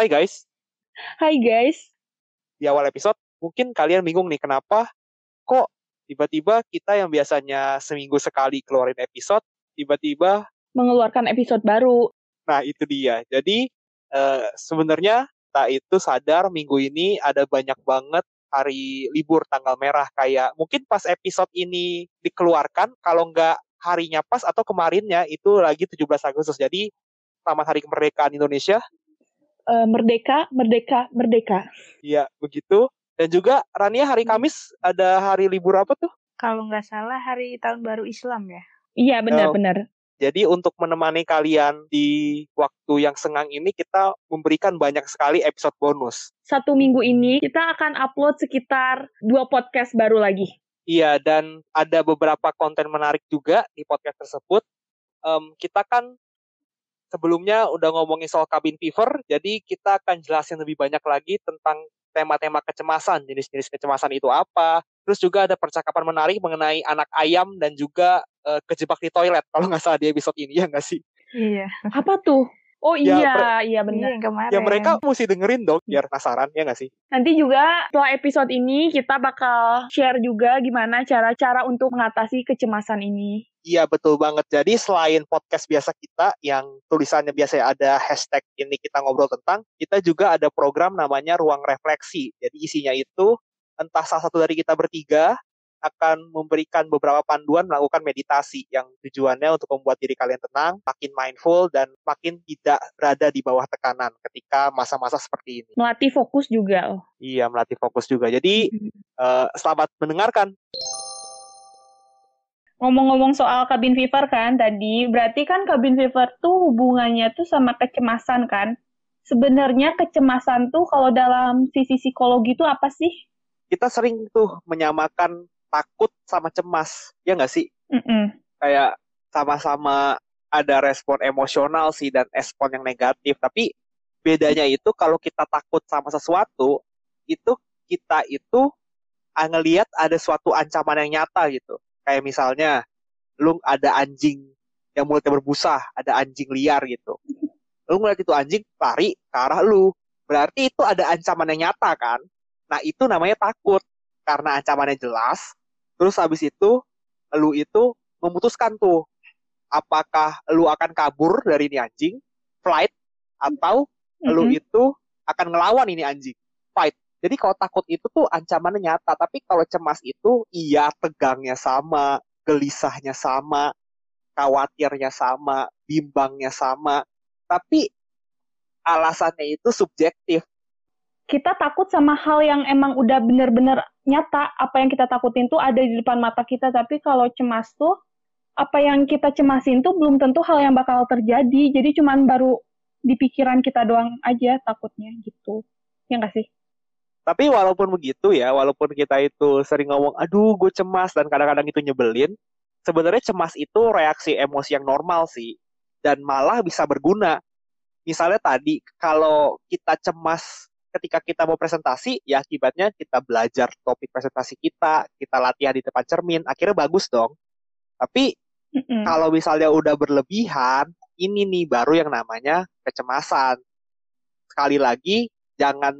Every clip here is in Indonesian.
Hai guys. Hai guys. Di awal episode, mungkin kalian bingung nih kenapa kok tiba-tiba kita yang biasanya seminggu sekali keluarin episode, tiba-tiba mengeluarkan episode baru. Nah, itu dia. Jadi uh, sebenarnya kita itu sadar minggu ini ada banyak banget hari libur tanggal merah kayak mungkin pas episode ini dikeluarkan kalau nggak harinya pas atau kemarinnya itu lagi 17 Agustus. Jadi selamat hari kemerdekaan Indonesia uh, merdeka, merdeka, merdeka. Iya, begitu. Dan juga Rania hari hmm. Kamis ada hari libur apa tuh? Kalau nggak salah hari tahun baru Islam ya. Iya, benar-benar. Oh. Jadi untuk menemani kalian di waktu yang sengang ini kita memberikan banyak sekali episode bonus. Satu minggu ini kita akan upload sekitar dua podcast baru lagi. Iya, dan ada beberapa konten menarik juga di podcast tersebut. Um, kita kan sebelumnya udah ngomongin soal cabin fever, jadi kita akan jelasin lebih banyak lagi tentang tema-tema kecemasan, jenis-jenis kecemasan itu apa. Terus juga ada percakapan menarik mengenai anak ayam dan juga uh, kejebak di toilet, kalau nggak salah di episode ini, ya nggak sih? Iya. Apa tuh? Oh ya, iya, iya benar. Iya, kemarin. Ya mereka mesti dengerin dong biar penasaran ya nggak sih? Nanti juga setelah episode ini kita bakal share juga gimana cara-cara untuk mengatasi kecemasan ini. Iya betul banget. Jadi selain podcast biasa kita yang tulisannya biasa ada hashtag ini kita ngobrol tentang, kita juga ada program namanya Ruang Refleksi. Jadi isinya itu entah salah satu dari kita bertiga akan memberikan beberapa panduan melakukan meditasi yang tujuannya untuk membuat diri kalian tenang, makin mindful dan makin tidak berada di bawah tekanan ketika masa-masa seperti ini. Melatih fokus juga. Iya, melatih fokus juga. Jadi uh, selamat mendengarkan. Ngomong-ngomong soal cabin fever kan tadi, berarti kan cabin fever tuh hubungannya tuh sama kecemasan kan? Sebenarnya kecemasan tuh kalau dalam sisi psikologi tuh apa sih? Kita sering tuh menyamakan takut sama cemas ya nggak sih mm -mm. kayak sama-sama ada respon emosional sih dan respon yang negatif tapi bedanya itu kalau kita takut sama sesuatu itu kita itu ah, ngelihat ada suatu ancaman yang nyata gitu kayak misalnya lu ada anjing yang mulutnya berbusa ada anjing liar gitu lu ngeliat itu anjing lari ke arah lu berarti itu ada ancaman yang nyata kan nah itu namanya takut karena ancamannya jelas Terus habis itu lu itu memutuskan tuh apakah lu akan kabur dari ini anjing, flight atau mm-hmm. lu itu akan ngelawan ini anjing, fight. Jadi kalau takut itu tuh ancamannya nyata, tapi kalau cemas itu iya tegangnya sama, gelisahnya sama, khawatirnya sama, bimbangnya sama. Tapi alasannya itu subjektif. Kita takut sama hal yang emang udah bener-bener nyata. Apa yang kita takutin tuh ada di depan mata kita tapi kalau cemas tuh apa yang kita cemasin tuh belum tentu hal yang bakal terjadi. Jadi cuman baru di pikiran kita doang aja takutnya gitu. Ya nggak sih tapi walaupun begitu ya walaupun kita itu sering ngomong aduh gue cemas dan kadang-kadang itu nyebelin sebenarnya cemas itu reaksi emosi yang normal sih dan malah bisa berguna misalnya tadi kalau kita cemas ketika kita mau presentasi, ya akibatnya kita belajar topik presentasi kita, kita latihan di depan cermin, akhirnya bagus dong. Tapi mm-hmm. kalau misalnya udah berlebihan, ini nih baru yang namanya kecemasan. Sekali lagi, jangan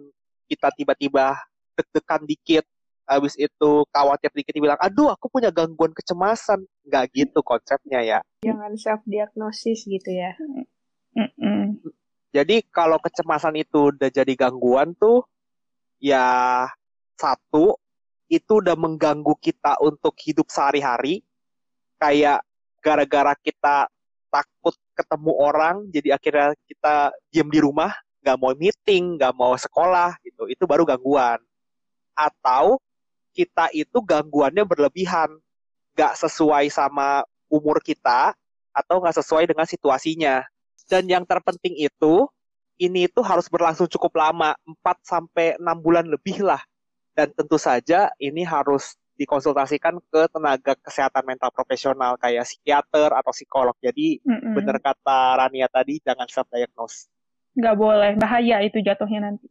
kita tiba-tiba deg-degan dikit, habis itu khawatir dikit bilang, aduh aku punya gangguan kecemasan. Nggak gitu konsepnya ya. Jangan self-diagnosis gitu ya. Mm-mm. Jadi kalau kecemasan itu udah jadi gangguan tuh, ya satu itu udah mengganggu kita untuk hidup sehari-hari. Kayak gara-gara kita takut ketemu orang, jadi akhirnya kita diam di rumah, nggak mau meeting, nggak mau sekolah, gitu. Itu baru gangguan. Atau kita itu gangguannya berlebihan, nggak sesuai sama umur kita, atau nggak sesuai dengan situasinya dan yang terpenting itu ini itu harus berlangsung cukup lama, 4 sampai 6 bulan lebih lah. Dan tentu saja ini harus dikonsultasikan ke tenaga kesehatan mental profesional kayak psikiater atau psikolog. Jadi mm -mm. benar kata Rania tadi jangan self diagnose. Nggak boleh, bahaya itu jatuhnya nanti.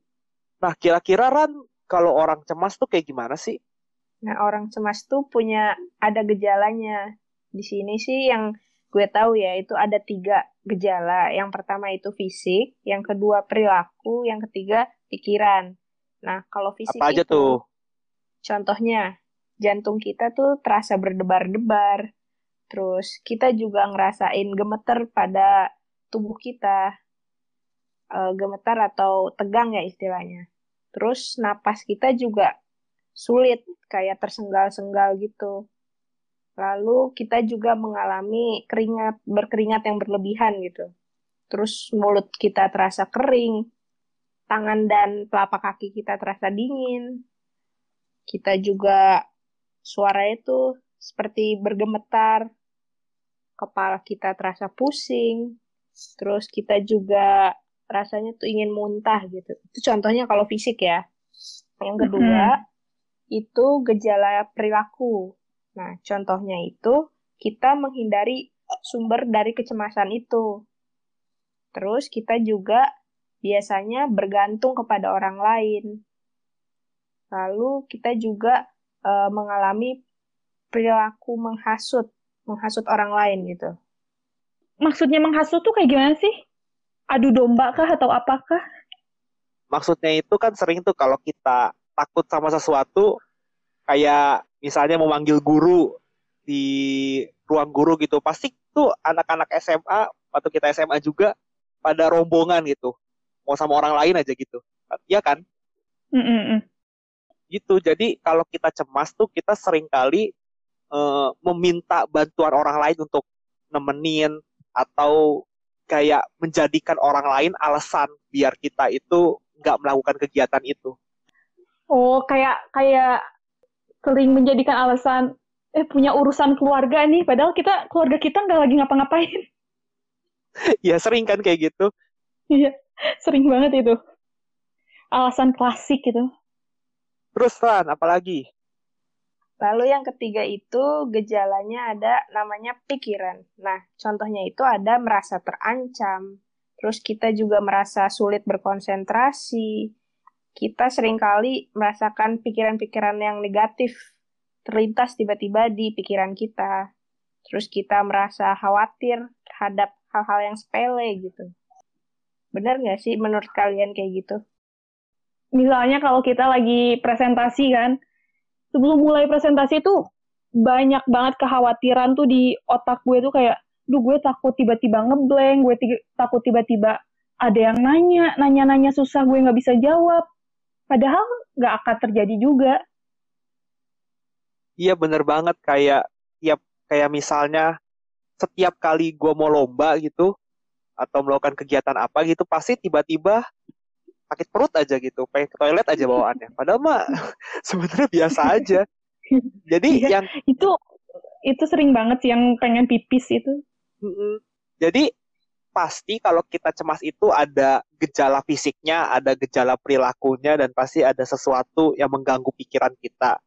Nah, kira-kira Ran kalau orang cemas tuh kayak gimana sih? Nah, orang cemas tuh punya ada gejalanya. Di sini sih yang gue tahu ya itu ada tiga gejala. Yang pertama itu fisik, yang kedua perilaku, yang ketiga pikiran. Nah, kalau fisik Apa aja itu, tuh? contohnya jantung kita tuh terasa berdebar-debar. Terus kita juga ngerasain gemeter pada tubuh kita. Eh, gemetar atau tegang ya istilahnya. Terus napas kita juga sulit, kayak tersenggal-senggal gitu. Lalu kita juga mengalami keringat, berkeringat yang berlebihan gitu. Terus mulut kita terasa kering, tangan dan telapak kaki kita terasa dingin. Kita juga suara itu seperti bergemetar, kepala kita terasa pusing, terus kita juga rasanya tuh ingin muntah gitu. Itu contohnya kalau fisik ya. Yang kedua, itu gejala perilaku. Nah, contohnya itu kita menghindari sumber dari kecemasan itu. Terus kita juga biasanya bergantung kepada orang lain. Lalu kita juga e, mengalami perilaku menghasut, menghasut orang lain gitu. Maksudnya menghasut tuh kayak gimana sih? Adu domba kah atau apakah? Maksudnya itu kan sering tuh kalau kita takut sama sesuatu, kayak misalnya memanggil guru di ruang guru gitu pasti tuh anak-anak SMA atau kita SMA juga pada rombongan gitu mau sama orang lain aja gitu iya kan Mm -mm. gitu jadi kalau kita cemas tuh kita sering kali uh, meminta bantuan orang lain untuk nemenin atau kayak menjadikan orang lain alasan biar kita itu nggak melakukan kegiatan itu. Oh, kayak kayak sering menjadikan alasan eh punya urusan keluarga nih padahal kita keluarga kita nggak lagi ngapa-ngapain. Ya sering kan kayak gitu. Iya sering banget itu. Alasan klasik gitu. Terus Ran apalagi Lalu yang ketiga itu gejalanya ada namanya pikiran. Nah, contohnya itu ada merasa terancam, terus kita juga merasa sulit berkonsentrasi, kita sering kali merasakan pikiran-pikiran yang negatif terlintas tiba-tiba di pikiran kita. Terus kita merasa khawatir terhadap hal-hal yang sepele gitu. Benar nggak sih menurut kalian kayak gitu? Misalnya kalau kita lagi presentasi kan, sebelum mulai presentasi itu banyak banget kekhawatiran tuh di otak gue tuh kayak, duh gue takut tiba-tiba ngeblank, gue takut tiba-tiba ada yang nanya, nanya-nanya susah gue nggak bisa jawab. Padahal nggak akan terjadi juga. Iya bener banget kayak tiap kayak misalnya setiap kali gue mau lomba gitu atau melakukan kegiatan apa gitu pasti tiba-tiba sakit perut aja gitu pengen ke toilet aja bawaannya. Padahal mah sebenarnya biasa aja. Jadi Iya, yang Itu itu sering banget sih yang pengen pipis itu. Jadi pasti kalau kita cemas itu ada gejala fisiknya ada gejala perilakunya dan pasti ada sesuatu yang mengganggu pikiran kita.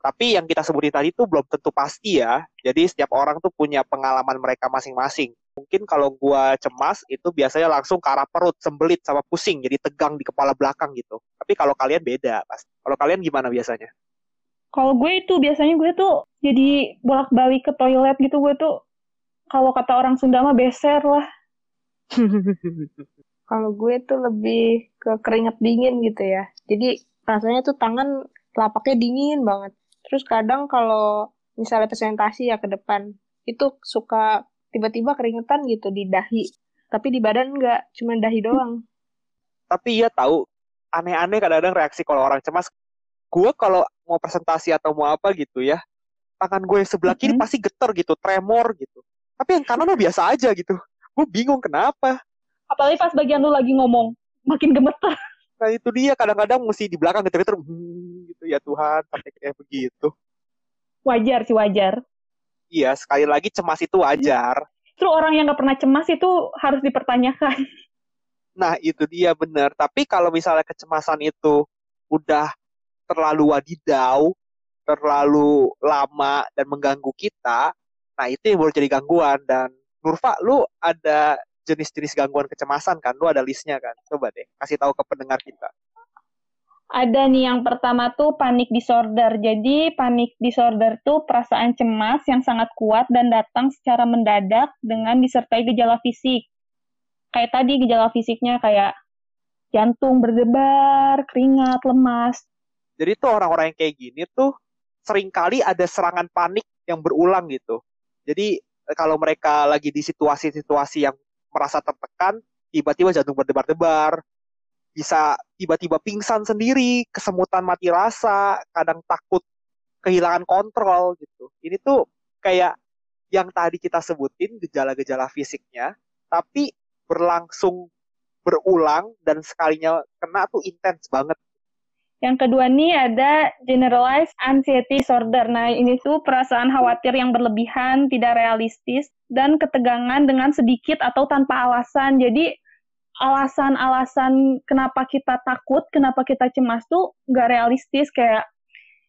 Tapi yang kita sebutin tadi itu belum tentu pasti ya. Jadi setiap orang tuh punya pengalaman mereka masing-masing mungkin kalau gua cemas itu biasanya langsung ke arah perut, sembelit sama pusing, jadi tegang di kepala belakang gitu. Tapi kalau kalian beda, pasti. Kalau kalian gimana biasanya? Kalau gue itu biasanya gue tuh jadi bolak-balik ke toilet gitu gue tuh kalau kata orang Sunda mah beser lah. Kalau gue tuh lebih ke keringat dingin gitu ya. Jadi rasanya tuh tangan telapaknya dingin banget. Terus kadang kalau misalnya presentasi ya ke depan, itu suka tiba-tiba keringetan gitu di dahi. Tapi di badan enggak, cuma dahi doang. Tapi iya tahu aneh-aneh kadang-kadang reaksi kalau orang cemas. Gue kalau mau presentasi atau mau apa gitu ya, tangan gue yang sebelah kiri Mhm. pasti getar gitu, tremor gitu. Tapi yang kanan mah biasa aja gitu. Gue bingung kenapa. Apalagi pas bagian lu lagi ngomong, makin gemeter. Nah itu dia kadang-kadang mesti di belakang getar-getar hmm, gitu ya Tuhan sampai kayak begitu. Wajar sih wajar. Iya sekali lagi cemas itu wajar. Terus orang yang nggak pernah cemas itu harus dipertanyakan. Nah, itu dia benar. Tapi kalau misalnya kecemasan itu udah terlalu wadidaw, terlalu lama dan mengganggu kita, nah itu yang boleh jadi gangguan. Dan Nurfa, lu ada jenis-jenis gangguan kecemasan kan? Lu ada listnya kan? Coba deh, kasih tahu ke pendengar kita. Ada nih yang pertama tuh panic disorder. Jadi panic disorder tuh perasaan cemas yang sangat kuat dan datang secara mendadak dengan disertai gejala fisik. Kayak tadi gejala fisiknya kayak jantung berdebar, keringat, lemas. Jadi tuh orang-orang yang kayak gini tuh sering kali ada serangan panik yang berulang gitu. Jadi kalau mereka lagi di situasi-situasi yang merasa tertekan, tiba-tiba jantung berdebar-debar, bisa tiba-tiba pingsan sendiri, kesemutan mati rasa, kadang takut kehilangan kontrol gitu. Ini tuh kayak yang tadi kita sebutin gejala-gejala fisiknya, tapi berlangsung berulang dan sekalinya kena tuh intens banget. Yang kedua nih ada generalized anxiety disorder. Nah, ini tuh perasaan khawatir yang berlebihan, tidak realistis, dan ketegangan dengan sedikit atau tanpa alasan. Jadi, alasan-alasan kenapa kita takut, kenapa kita cemas tuh nggak realistis. Kayak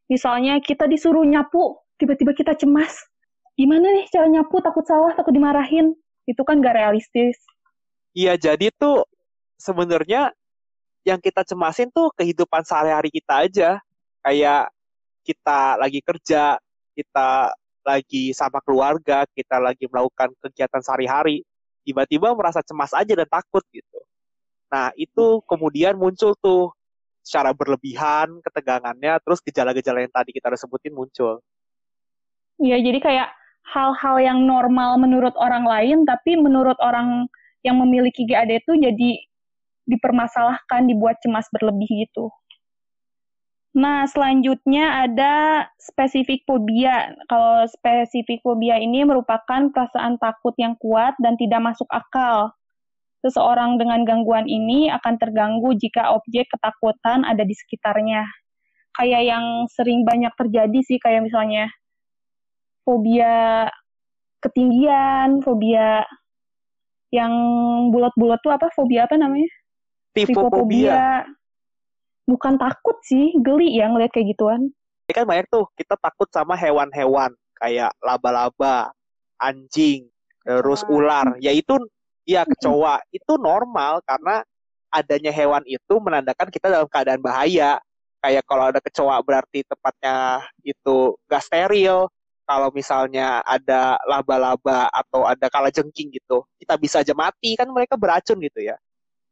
misalnya kita disuruh nyapu, tiba-tiba kita cemas. Gimana nih cara nyapu, takut salah, takut dimarahin. Itu kan nggak realistis. Iya, jadi tuh sebenarnya yang kita cemasin tuh kehidupan sehari-hari kita aja. Kayak kita lagi kerja, kita lagi sama keluarga, kita lagi melakukan kegiatan sehari-hari tiba-tiba merasa cemas aja dan takut gitu. Nah, itu kemudian muncul tuh secara berlebihan ketegangannya, terus gejala-gejala yang tadi kita udah sebutin muncul. Iya, jadi kayak hal-hal yang normal menurut orang lain, tapi menurut orang yang memiliki GAD itu jadi dipermasalahkan, dibuat cemas berlebih gitu. Nah, selanjutnya ada spesifik fobia. Kalau spesifik fobia ini merupakan perasaan takut yang kuat dan tidak masuk akal. Seseorang dengan gangguan ini akan terganggu jika objek ketakutan ada di sekitarnya. Kayak yang sering banyak terjadi sih, kayak misalnya fobia ketinggian, fobia yang bulat-bulat tuh apa? Fobia apa namanya? Tifofobia bukan takut sih, geli ya ngeliat kayak gituan. Ini kan banyak tuh, kita takut sama hewan-hewan kayak laba-laba, anjing, terus ah. ular. Ya itu, ya kecoa. Itu normal karena adanya hewan itu menandakan kita dalam keadaan bahaya. Kayak kalau ada kecoa berarti tempatnya itu gak steril. Kalau misalnya ada laba-laba atau ada kalajengking gitu, kita bisa aja mati kan mereka beracun gitu ya.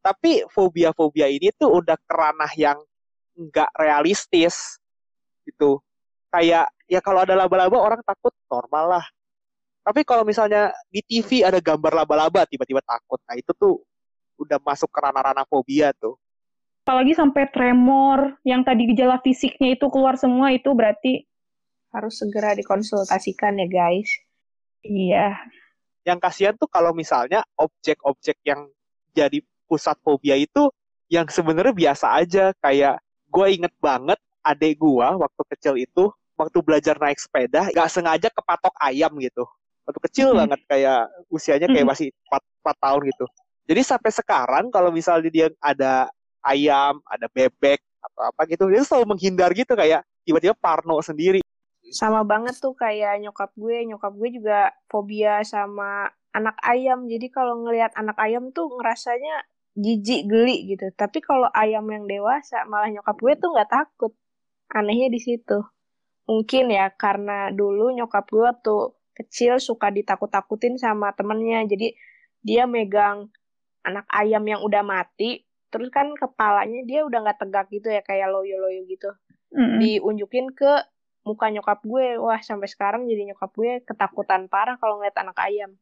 Tapi fobia-fobia ini tuh udah keranah yang nggak realistis gitu. Kayak ya kalau ada laba-laba orang takut normal lah. Tapi kalau misalnya di TV ada gambar laba-laba tiba-tiba takut. Nah itu tuh udah masuk ke ranah-ranah fobia tuh. Apalagi sampai tremor yang tadi gejala fisiknya itu keluar semua itu berarti harus segera dikonsultasikan ya guys. Iya. Yang kasihan tuh kalau misalnya objek-objek yang jadi pusat fobia itu yang sebenarnya biasa aja. Kayak gue inget banget adek gue waktu kecil itu waktu belajar naik sepeda gak sengaja kepatok ayam gitu. Waktu kecil hmm. banget kayak usianya kayak masih 4, 4 tahun gitu. Jadi sampai sekarang kalau misalnya dia ada ayam ada bebek atau apa gitu dia selalu menghindar gitu kayak tiba-tiba parno sendiri. Sama banget tuh kayak nyokap gue. Nyokap gue juga fobia sama anak ayam. Jadi kalau ngelihat anak ayam tuh ngerasanya jijik geli gitu. Tapi kalau ayam yang dewasa malah nyokap gue tuh nggak takut. Anehnya di situ. Mungkin ya karena dulu nyokap gue tuh kecil suka ditakut-takutin sama temennya. Jadi dia megang anak ayam yang udah mati terus kan kepalanya dia udah nggak tegak gitu ya kayak loyo-loyo gitu. Mm-hmm. diunjukin ke muka nyokap gue. Wah sampai sekarang jadi nyokap gue ketakutan parah kalau ngeliat anak ayam.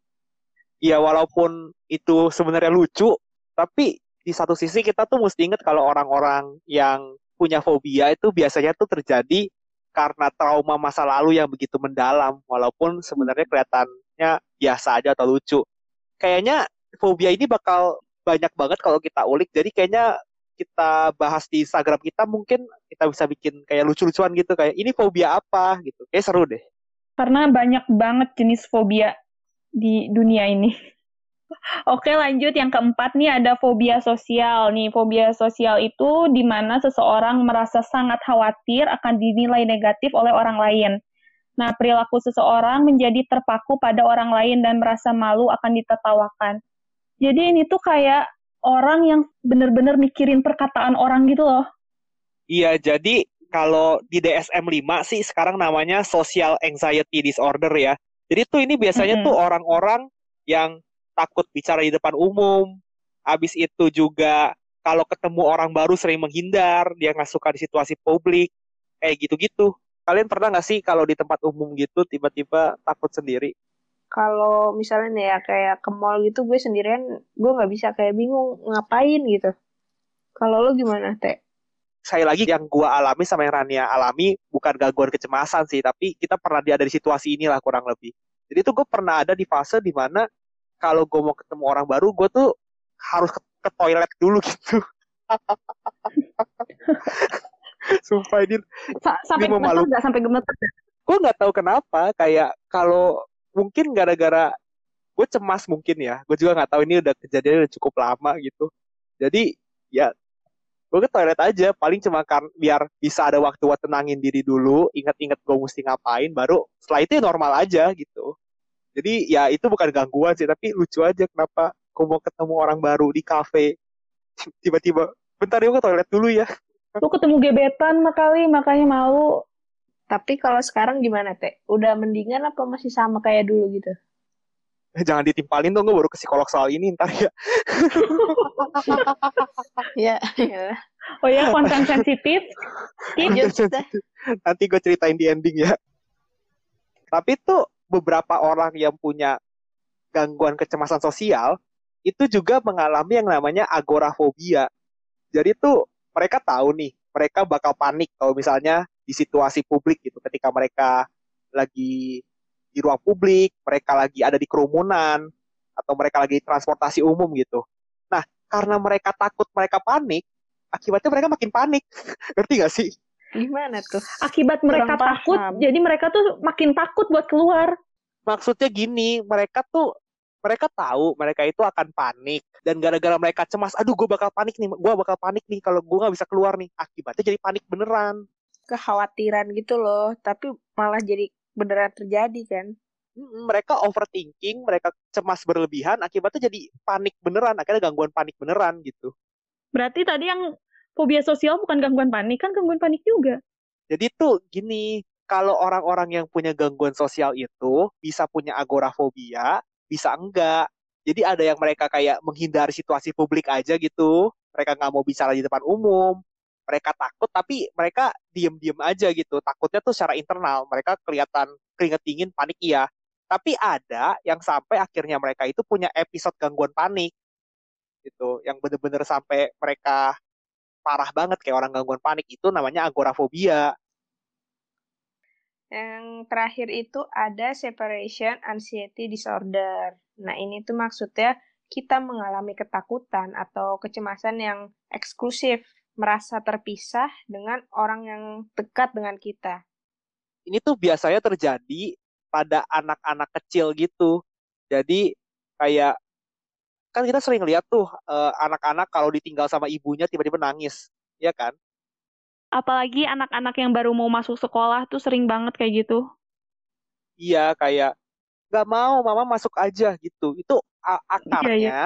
Iya walaupun itu sebenarnya lucu tapi di satu sisi kita tuh mesti ingat kalau orang-orang yang punya fobia itu biasanya tuh terjadi karena trauma masa lalu yang begitu mendalam walaupun sebenarnya kelihatannya biasa aja atau lucu. Kayaknya fobia ini bakal banyak banget kalau kita ulik. Jadi kayaknya kita bahas di Instagram kita mungkin kita bisa bikin kayak lucu-lucuan gitu kayak ini fobia apa gitu. Kayak seru deh. Karena banyak banget jenis fobia di dunia ini. Oke lanjut yang keempat nih ada fobia sosial nih fobia sosial itu di mana seseorang merasa sangat khawatir akan dinilai negatif oleh orang lain. Nah perilaku seseorang menjadi terpaku pada orang lain dan merasa malu akan ditertawakan. Jadi ini tuh kayak orang yang bener-bener mikirin perkataan orang gitu loh. Iya, jadi kalau di DSM-5 sih sekarang namanya social anxiety disorder ya. Jadi tuh ini biasanya mm -hmm. tuh orang-orang yang takut bicara di depan umum. Habis itu juga kalau ketemu orang baru sering menghindar, dia nggak suka di situasi publik, kayak gitu-gitu. Kalian pernah nggak sih kalau di tempat umum gitu tiba-tiba takut sendiri? Kalau misalnya ya kayak ke mall gitu gue sendirian, gue nggak bisa kayak bingung ngapain gitu. Kalau lo gimana, Teh? Saya lagi yang gue alami sama yang Rania alami bukan gangguan kecemasan sih, tapi kita pernah ada di situasi inilah kurang lebih. Jadi tuh gue pernah ada di fase di mana kalau gue mau ketemu orang baru, gue tuh harus ke, ke toilet dulu gitu. Sumpah ini, Sa sampai ini gemeter nggak sampai gemeter? Gue nggak tahu kenapa. Kayak kalau mungkin gara-gara gue cemas mungkin ya. Gue juga nggak tahu ini udah kejadian udah cukup lama gitu. Jadi ya gue ke toilet aja. Paling cuma kan biar bisa ada waktu buat tenangin diri dulu. Ingat-ingat gue mesti ngapain. Baru setelah itu ya normal aja gitu. Jadi ya itu bukan gangguan sih, tapi lucu aja kenapa aku mau ketemu orang baru di kafe. Tiba-tiba, bentar ya ke toilet dulu ya. Lu ketemu gebetan makali, makanya malu. Tapi kalau sekarang gimana, Teh? Udah mendingan apa masih sama kayak dulu gitu? Eh, jangan ditimpalin dong, gue baru ke psikolog soal ini ntar ya. ya, Oh ya, konten sensitif. Nanti gue ceritain di ending ya. Tapi tuh beberapa orang yang punya gangguan kecemasan sosial itu juga mengalami yang namanya agorafobia. Jadi tuh mereka tahu nih, mereka bakal panik kalau misalnya di situasi publik gitu ketika mereka lagi di ruang publik, mereka lagi ada di kerumunan atau mereka lagi transportasi umum gitu. Nah, karena mereka takut, mereka panik, akibatnya mereka makin panik. Ngerti gak sih? Gimana tuh? Akibat mereka Kurang takut, paham. jadi mereka tuh makin takut buat keluar. Maksudnya gini, mereka tuh mereka tahu mereka itu akan panik dan gara-gara mereka cemas, aduh gue bakal panik nih, gue bakal panik nih kalau gue nggak bisa keluar nih, akibatnya jadi panik beneran. Kekhawatiran gitu loh, tapi malah jadi beneran terjadi kan? Mereka overthinking, mereka cemas berlebihan, akibatnya jadi panik beneran, akhirnya gangguan panik beneran gitu. Berarti tadi yang fobia sosial bukan gangguan panik kan gangguan panik juga. Jadi tuh gini, kalau orang-orang yang punya gangguan sosial itu bisa punya agorafobia, bisa enggak. Jadi ada yang mereka kayak menghindari situasi publik aja gitu. Mereka nggak mau bicara di depan umum. Mereka takut tapi mereka diem-diem aja gitu. Takutnya tuh secara internal. Mereka kelihatan keringet dingin, panik iya. Tapi ada yang sampai akhirnya mereka itu punya episode gangguan panik. Gitu. Yang bener-bener sampai mereka parah banget kayak orang gangguan panik itu namanya agorafobia. Yang terakhir itu ada separation anxiety disorder. Nah, ini tuh maksudnya kita mengalami ketakutan atau kecemasan yang eksklusif, merasa terpisah dengan orang yang dekat dengan kita. Ini tuh biasanya terjadi pada anak-anak kecil gitu. Jadi kayak kan kita sering lihat tuh uh, anak-anak kalau ditinggal sama ibunya tiba-tiba nangis, ya kan? Apalagi anak-anak yang baru mau masuk sekolah tuh sering banget kayak gitu. Iya, kayak nggak mau, mama masuk aja gitu. Itu akarnya, iya, iya.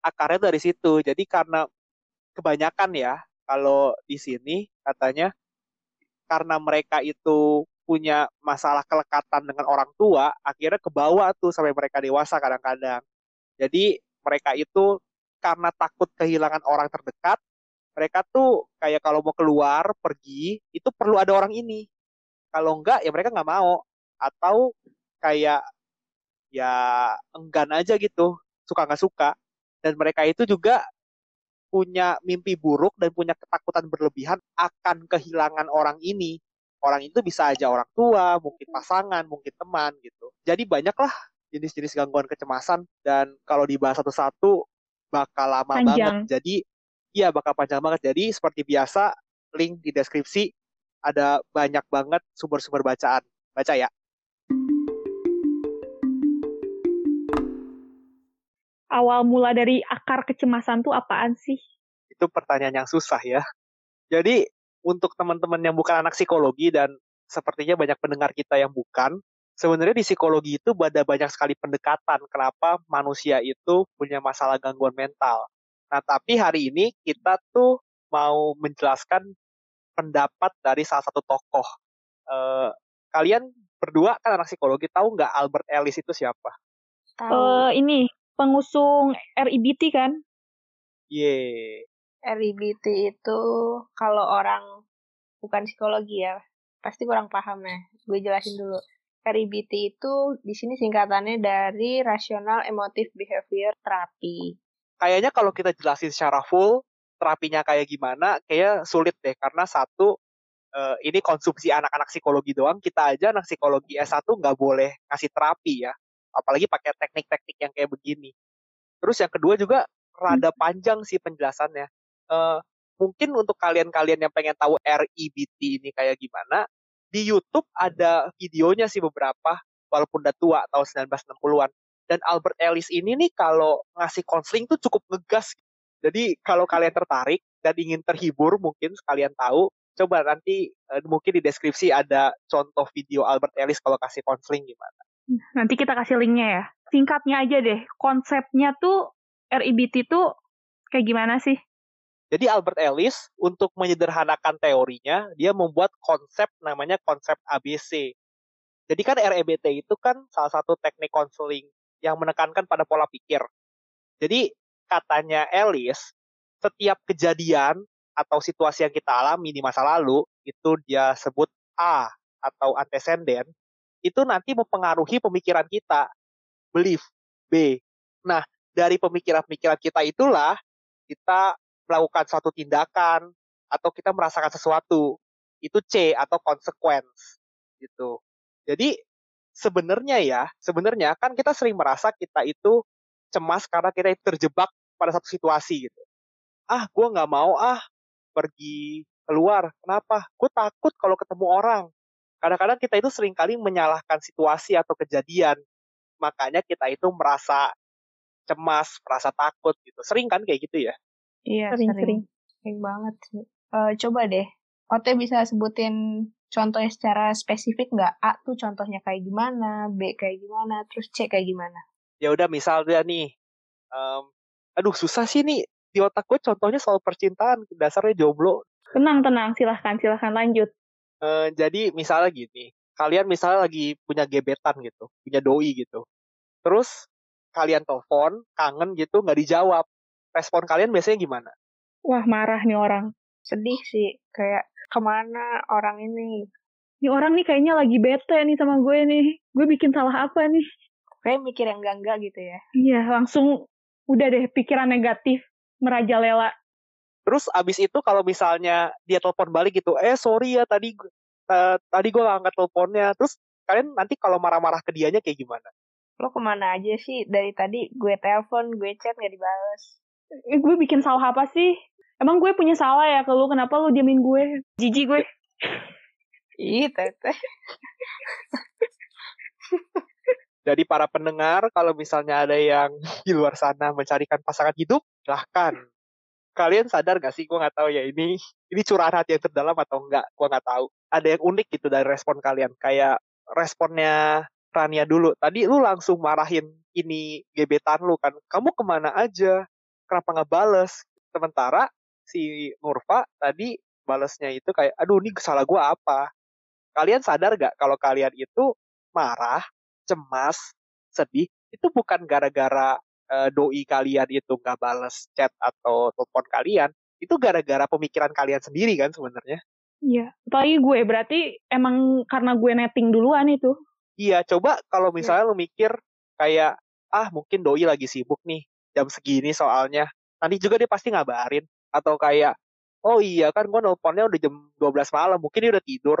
akarnya dari situ. Jadi karena kebanyakan ya, kalau di sini katanya karena mereka itu punya masalah kelekatan dengan orang tua, akhirnya kebawa tuh sampai mereka dewasa kadang-kadang. Jadi mereka itu karena takut kehilangan orang terdekat, mereka tuh kayak kalau mau keluar pergi itu perlu ada orang ini. Kalau enggak ya mereka nggak mau atau kayak ya enggan aja gitu, suka nggak suka. Dan mereka itu juga punya mimpi buruk dan punya ketakutan berlebihan akan kehilangan orang ini. Orang itu bisa aja orang tua, mungkin pasangan, mungkin teman gitu. Jadi banyaklah jenis-jenis gangguan kecemasan dan kalau dibahas satu-satu bakal lama Panjang. banget. Jadi iya bakal panjang banget. Jadi seperti biasa link di deskripsi ada banyak banget sumber-sumber bacaan. Baca ya. Awal mula dari akar kecemasan tuh apaan sih? Itu pertanyaan yang susah ya. Jadi untuk teman-teman yang bukan anak psikologi dan sepertinya banyak pendengar kita yang bukan, sebenarnya di psikologi itu ada banyak sekali pendekatan kenapa manusia itu punya masalah gangguan mental. Nah, tapi hari ini kita tuh mau menjelaskan pendapat dari salah satu tokoh. Uh, kalian berdua kan anak psikologi tahu nggak Albert Ellis itu siapa? Tahu. Uh, ini pengusung RIBT kan? Ye. Yeah. RIBT itu kalau orang bukan psikologi ya, pasti kurang paham ya. Gue jelasin dulu. RIBT itu di sini singkatannya dari Rational Emotive Behavior Therapy. Kayaknya kalau kita jelasin secara full terapinya kayak gimana, kayak sulit deh karena satu uh, ini konsumsi anak-anak psikologi doang, kita aja anak psikologi S1 nggak boleh ngasih terapi ya. Apalagi pakai teknik-teknik yang kayak begini. Terus yang kedua juga rada hmm. panjang sih penjelasannya. Uh, mungkin untuk kalian-kalian yang pengen tahu RIBT ini kayak gimana, di YouTube ada videonya sih beberapa, walaupun udah tua tahun 1960-an. Dan Albert Ellis ini nih kalau ngasih konseling tuh cukup ngegas. Jadi kalau kalian tertarik dan ingin terhibur mungkin sekalian tahu, coba nanti uh, mungkin di deskripsi ada contoh video Albert Ellis kalau kasih konseling gimana. Nanti kita kasih linknya ya. Singkatnya aja deh, konsepnya tuh RIBT tuh kayak gimana sih? Jadi Albert Ellis untuk menyederhanakan teorinya, dia membuat konsep namanya konsep ABC. Jadi kan REBT itu kan salah satu teknik konseling yang menekankan pada pola pikir. Jadi katanya Ellis, setiap kejadian atau situasi yang kita alami di masa lalu itu dia sebut A atau antecedent itu nanti mempengaruhi pemikiran kita belief B. Nah, dari pemikiran-pemikiran kita itulah kita melakukan suatu tindakan atau kita merasakan sesuatu. Itu C atau consequence gitu. Jadi sebenarnya ya, sebenarnya kan kita sering merasa kita itu cemas karena kita terjebak pada satu situasi gitu. Ah, gue nggak mau ah pergi keluar. Kenapa? Gue takut kalau ketemu orang. Kadang-kadang kita itu sering kali menyalahkan situasi atau kejadian. Makanya kita itu merasa cemas, merasa takut gitu. Sering kan kayak gitu ya? Iya, sering. Sering, sering banget sih. Uh, coba deh, Ote bisa sebutin contohnya secara spesifik nggak? A tuh contohnya kayak gimana, B kayak gimana, terus C kayak gimana? Ya udah misalnya nih, um, aduh susah sih nih di otak gue contohnya soal percintaan dasarnya jomblo tenang tenang silahkan silahkan lanjut uh, jadi misalnya gini kalian misalnya lagi punya gebetan gitu punya doi gitu terus kalian telepon kangen gitu nggak dijawab respon kalian biasanya gimana wah marah nih orang sedih sih kayak ke mana orang ini ini orang nih kayaknya lagi bete nih sama gue nih gue bikin salah apa nih kayak mikir yang enggak enggak gitu ya iya langsung udah deh pikiran negatif merajalela. Terus abis itu kalau misalnya dia telepon balik gitu, eh sorry ya tadi uh, tadi gue gak angkat teleponnya. Terus kalian nanti kalau marah-marah ke dianya kayak gimana? Lo ke mana aja sih? Dari tadi gue telepon, gue chat gak dibales. Eh, gue bikin salah apa sih? Emang gue punya salah ya ke lu? Kenapa lu diamin gue? Jijik gue. Ih, teteh. Jadi para pendengar, kalau misalnya ada yang di luar sana mencarikan pasangan hidup, silahkan. Kalian sadar gak sih? Gue gak tahu ya ini ini curahan hati yang terdalam atau enggak. Gue gak tahu. Ada yang unik gitu dari respon kalian. Kayak responnya Rania dulu. Tadi lu langsung marahin ini gebetan lu kan. Kamu ke mana aja? Kenapa nggak bales? Sementara si Nurfa tadi balesnya itu kayak, aduh ini salah gue apa? Kalian sadar gak kalau kalian itu marah cemas, sedih, itu bukan gara-gara uh, doi kalian itu nggak balas chat atau telepon kalian, itu gara-gara pemikiran kalian sendiri kan sebenarnya. Iya, apalagi gue berarti emang karena gue netting duluan itu. Iya, coba kalau iya. misalnya ya. lu mikir kayak ah mungkin doi lagi sibuk nih jam segini soalnya. Nanti juga dia pasti ngabarin atau kayak oh iya kan gue nelponnya udah jam 12 malam, mungkin dia udah tidur.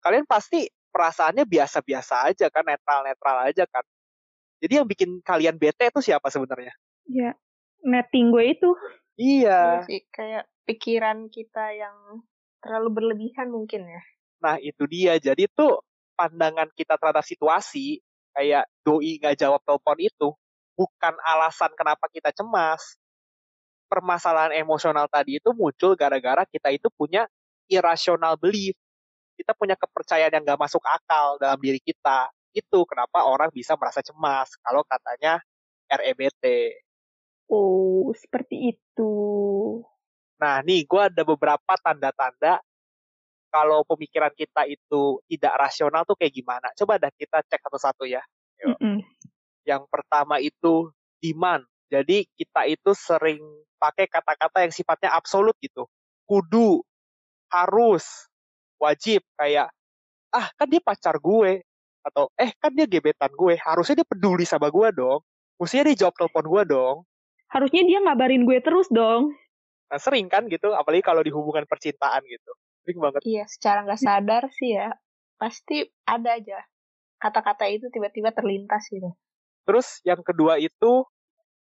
Kalian pasti perasaannya biasa-biasa aja kan, netral-netral aja kan. Jadi yang bikin kalian bete itu siapa sebenarnya? Ya, netting gue itu. Iya. iya sih, kayak pikiran kita yang terlalu berlebihan mungkin ya. Nah itu dia, jadi tuh pandangan kita terhadap situasi, kayak doi nggak jawab telepon itu, bukan alasan kenapa kita cemas. Permasalahan emosional tadi itu muncul gara-gara kita itu punya irrational belief kita punya kepercayaan yang gak masuk akal dalam diri kita. Itu kenapa orang bisa merasa cemas kalau katanya REBT. Oh, seperti itu. Nah, nih gue ada beberapa tanda-tanda kalau pemikiran kita itu tidak rasional tuh kayak gimana? Coba dah kita cek satu-satu ya. Yuk. Mm -mm. Yang pertama itu demand. Jadi kita itu sering pakai kata-kata yang sifatnya absolut gitu. Kudu, harus, wajib kayak ah kan dia pacar gue atau eh kan dia gebetan gue, harusnya dia peduli sama gue dong. Mestinya dia jawab telepon gue dong. Harusnya dia ngabarin gue terus dong. Nah, sering kan gitu, apalagi kalau di hubungan percintaan gitu. Sering banget. Iya, secara nggak sadar sih ya, pasti ada aja kata-kata itu tiba-tiba terlintas gitu. Terus yang kedua itu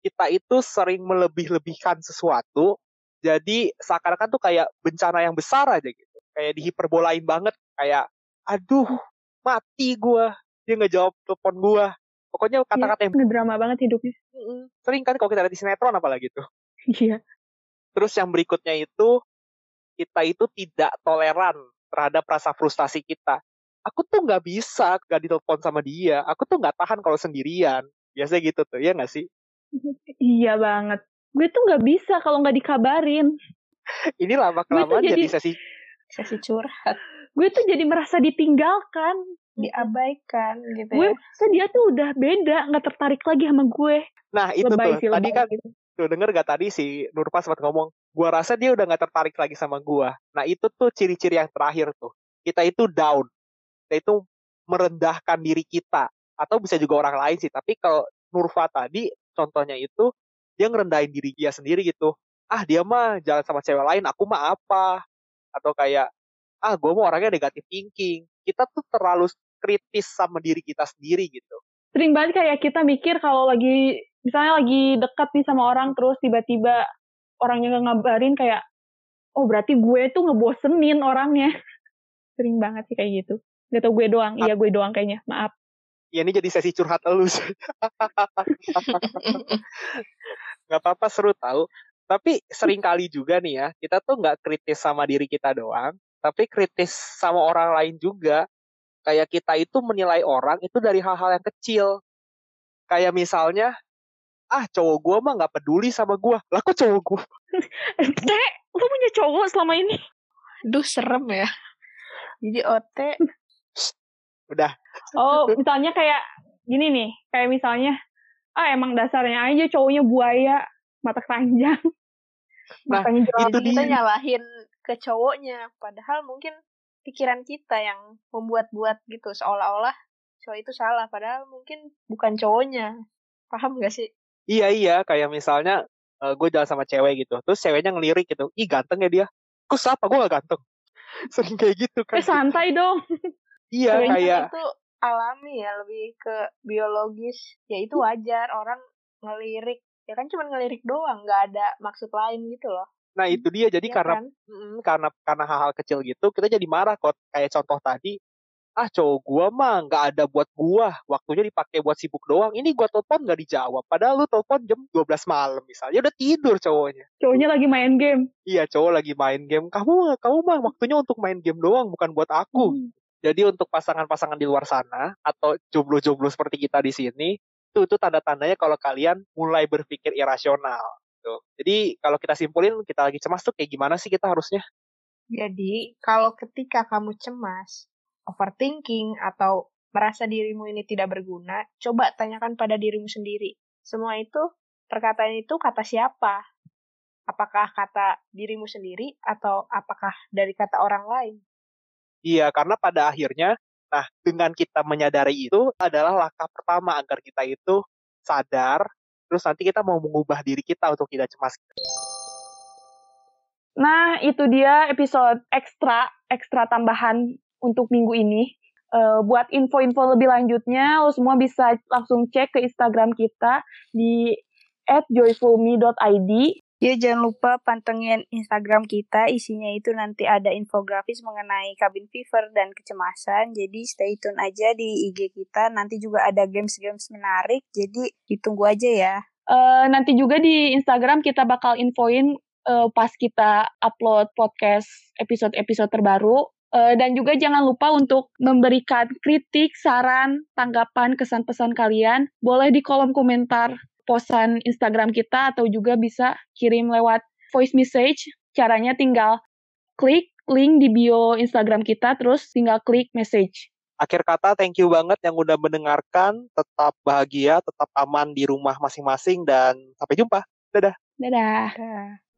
kita itu sering melebih-lebihkan sesuatu, jadi seakan-akan tuh kayak bencana yang besar aja gitu. Kayak dihiperbolain banget, kayak aduh mati gua, dia nggak jawab telepon gua. Pokoknya kata-kata yang Ini drama banget hidupnya. Sering kan kalau kita lihat di sinetron apalagi tuh. Iya. Terus yang berikutnya itu kita itu tidak toleran terhadap rasa frustasi kita. Aku tuh nggak bisa gak ditelepon sama dia. Aku tuh nggak tahan kalau sendirian. Biasanya gitu tuh, ya nggak sih? Iya banget. Gue tuh nggak bisa kalau nggak dikabarin. Ini lama kelamaan Gue jadi, jadi- sesi. Sesi curhat, Gue tuh jadi merasa ditinggalkan. diabaikan gitu Gue ya. merasa dia tuh udah beda, nggak tertarik lagi sama gue. Nah itu lebay tuh. sih, Tadi kan gitu. tuh denger gak tadi si Nurpa sempat ngomong. Gua rasa dia udah nggak tertarik lagi sama gua. Nah itu tuh ciri-ciri yang terakhir tuh. Kita itu down. Kita itu merendahkan diri kita. Atau bisa juga orang lain sih. Tapi kalau Nurfa tadi contohnya itu dia ngerendahin diri dia sendiri gitu. Ah dia mah jalan sama cewek lain, aku mah apa? Atau kayak ah gue mau orangnya negatif thinking. Kita tuh terlalu kritis sama diri kita sendiri gitu. Sering banget kayak kita mikir kalau lagi, misalnya lagi dekat nih sama orang, terus tiba-tiba orangnya nggak ngabarin kayak, oh berarti gue tuh ngebosenin orangnya. Sering banget sih kayak gitu. Gak tau gue doang, iya gue doang kayaknya, maaf. Ya ini jadi sesi curhat sih. nggak apa-apa seru tahu. Tapi sering kali juga nih ya, kita tuh nggak kritis sama diri kita doang, tapi kritis sama orang lain juga. Kayak kita itu menilai orang itu dari hal-hal yang kecil. Kayak misalnya, ah cowok gua mah nggak peduli sama gua. Lah kok cowok gua? Teh, lu punya cowok selama ini? Duh, serem ya. Jadi OT, Udah, Oh, misalnya kayak gini nih, kayak misalnya, ah emang dasarnya aja cowoknya buaya, mata keranjang, Nah, matanya jerawat. itu kita dia. nyalahin ke cowoknya. Padahal mungkin pikiran kita yang membuat-buat gitu. Seolah-olah cowok itu salah. Padahal mungkin bukan cowoknya. Paham gak sih? iya iya, kayak misalnya gue jalan sama cewek gitu, terus ceweknya ngelirik gitu, ih ganteng ya dia. Kok siapa? Gue gak ganteng. Sering kayak gitu kan. Eh santai dong. Iya Ceweknya kayak itu alami ya, lebih ke biologis. Ya itu wajar orang ngelirik. Ya kan cuma ngelirik doang, nggak ada maksud lain gitu loh. nah itu dia jadi Ya karena kan? Mm, karena karena hal-hal kecil gitu kita jadi marah kok kayak contoh tadi ah cowok gua mah nggak ada buat gua waktunya dipakai buat sibuk doang ini gua telepon nggak dijawab padahal lu telepon jam 12 malam misalnya udah tidur cowoknya Cowoknya lagi main game. iya cowok lagi main game kamu kamu mah waktunya untuk main game doang bukan buat aku Hmm. Jadi untuk pasangan-pasangan di luar sana atau jomblo-jomblo seperti kita di sini itu itu tanda-tandanya kalau kalian mulai berpikir irasional Tuh. Jadi kalau kita simpulin kita lagi cemas tuh kayak gimana sih kita harusnya? Jadi, kalau ketika kamu cemas, overthinking, atau merasa dirimu ini tidak berguna, coba tanyakan pada dirimu sendiri. Semua itu, perkataan itu kata siapa? Apakah kata dirimu sendiri, atau apakah dari kata orang lain? Iya, karena pada akhirnya, nah dengan kita menyadari itu adalah langkah pertama agar kita itu sadar, terus nanti kita mau mengubah diri kita untuk tidak cemas. Nah, itu dia episode ekstra, ekstra tambahan untuk minggu ini. Eh, buat info-info lebih lanjutnya, lo semua bisa langsung cek ke Instagram kita di @joyfulme.id. Ya, jangan lupa pantengin Instagram kita, isinya itu nanti ada infografis mengenai cabin fever dan kecemasan. Jadi stay tune aja di IG kita, nanti juga ada games-games menarik, jadi ditunggu aja ya. Eh, nanti juga di Instagram kita bakal infoin eh, pas kita upload podcast episode-episode terbaru. Eh, dan juga jangan lupa untuk memberikan kritik, saran, tanggapan, kesan pesan kalian. Boleh di kolom komentar posan Instagram kita atau juga bisa kirim lewat voice message. Caranya tinggal klik link di bio Instagram kita, terus tinggal klik message. Akhir kata, thank you banget yang udah mendengarkan. Tetap bahagia, tetap aman di rumah masing-masing, dan sampai jumpa. Dadah. Dadah. Dah.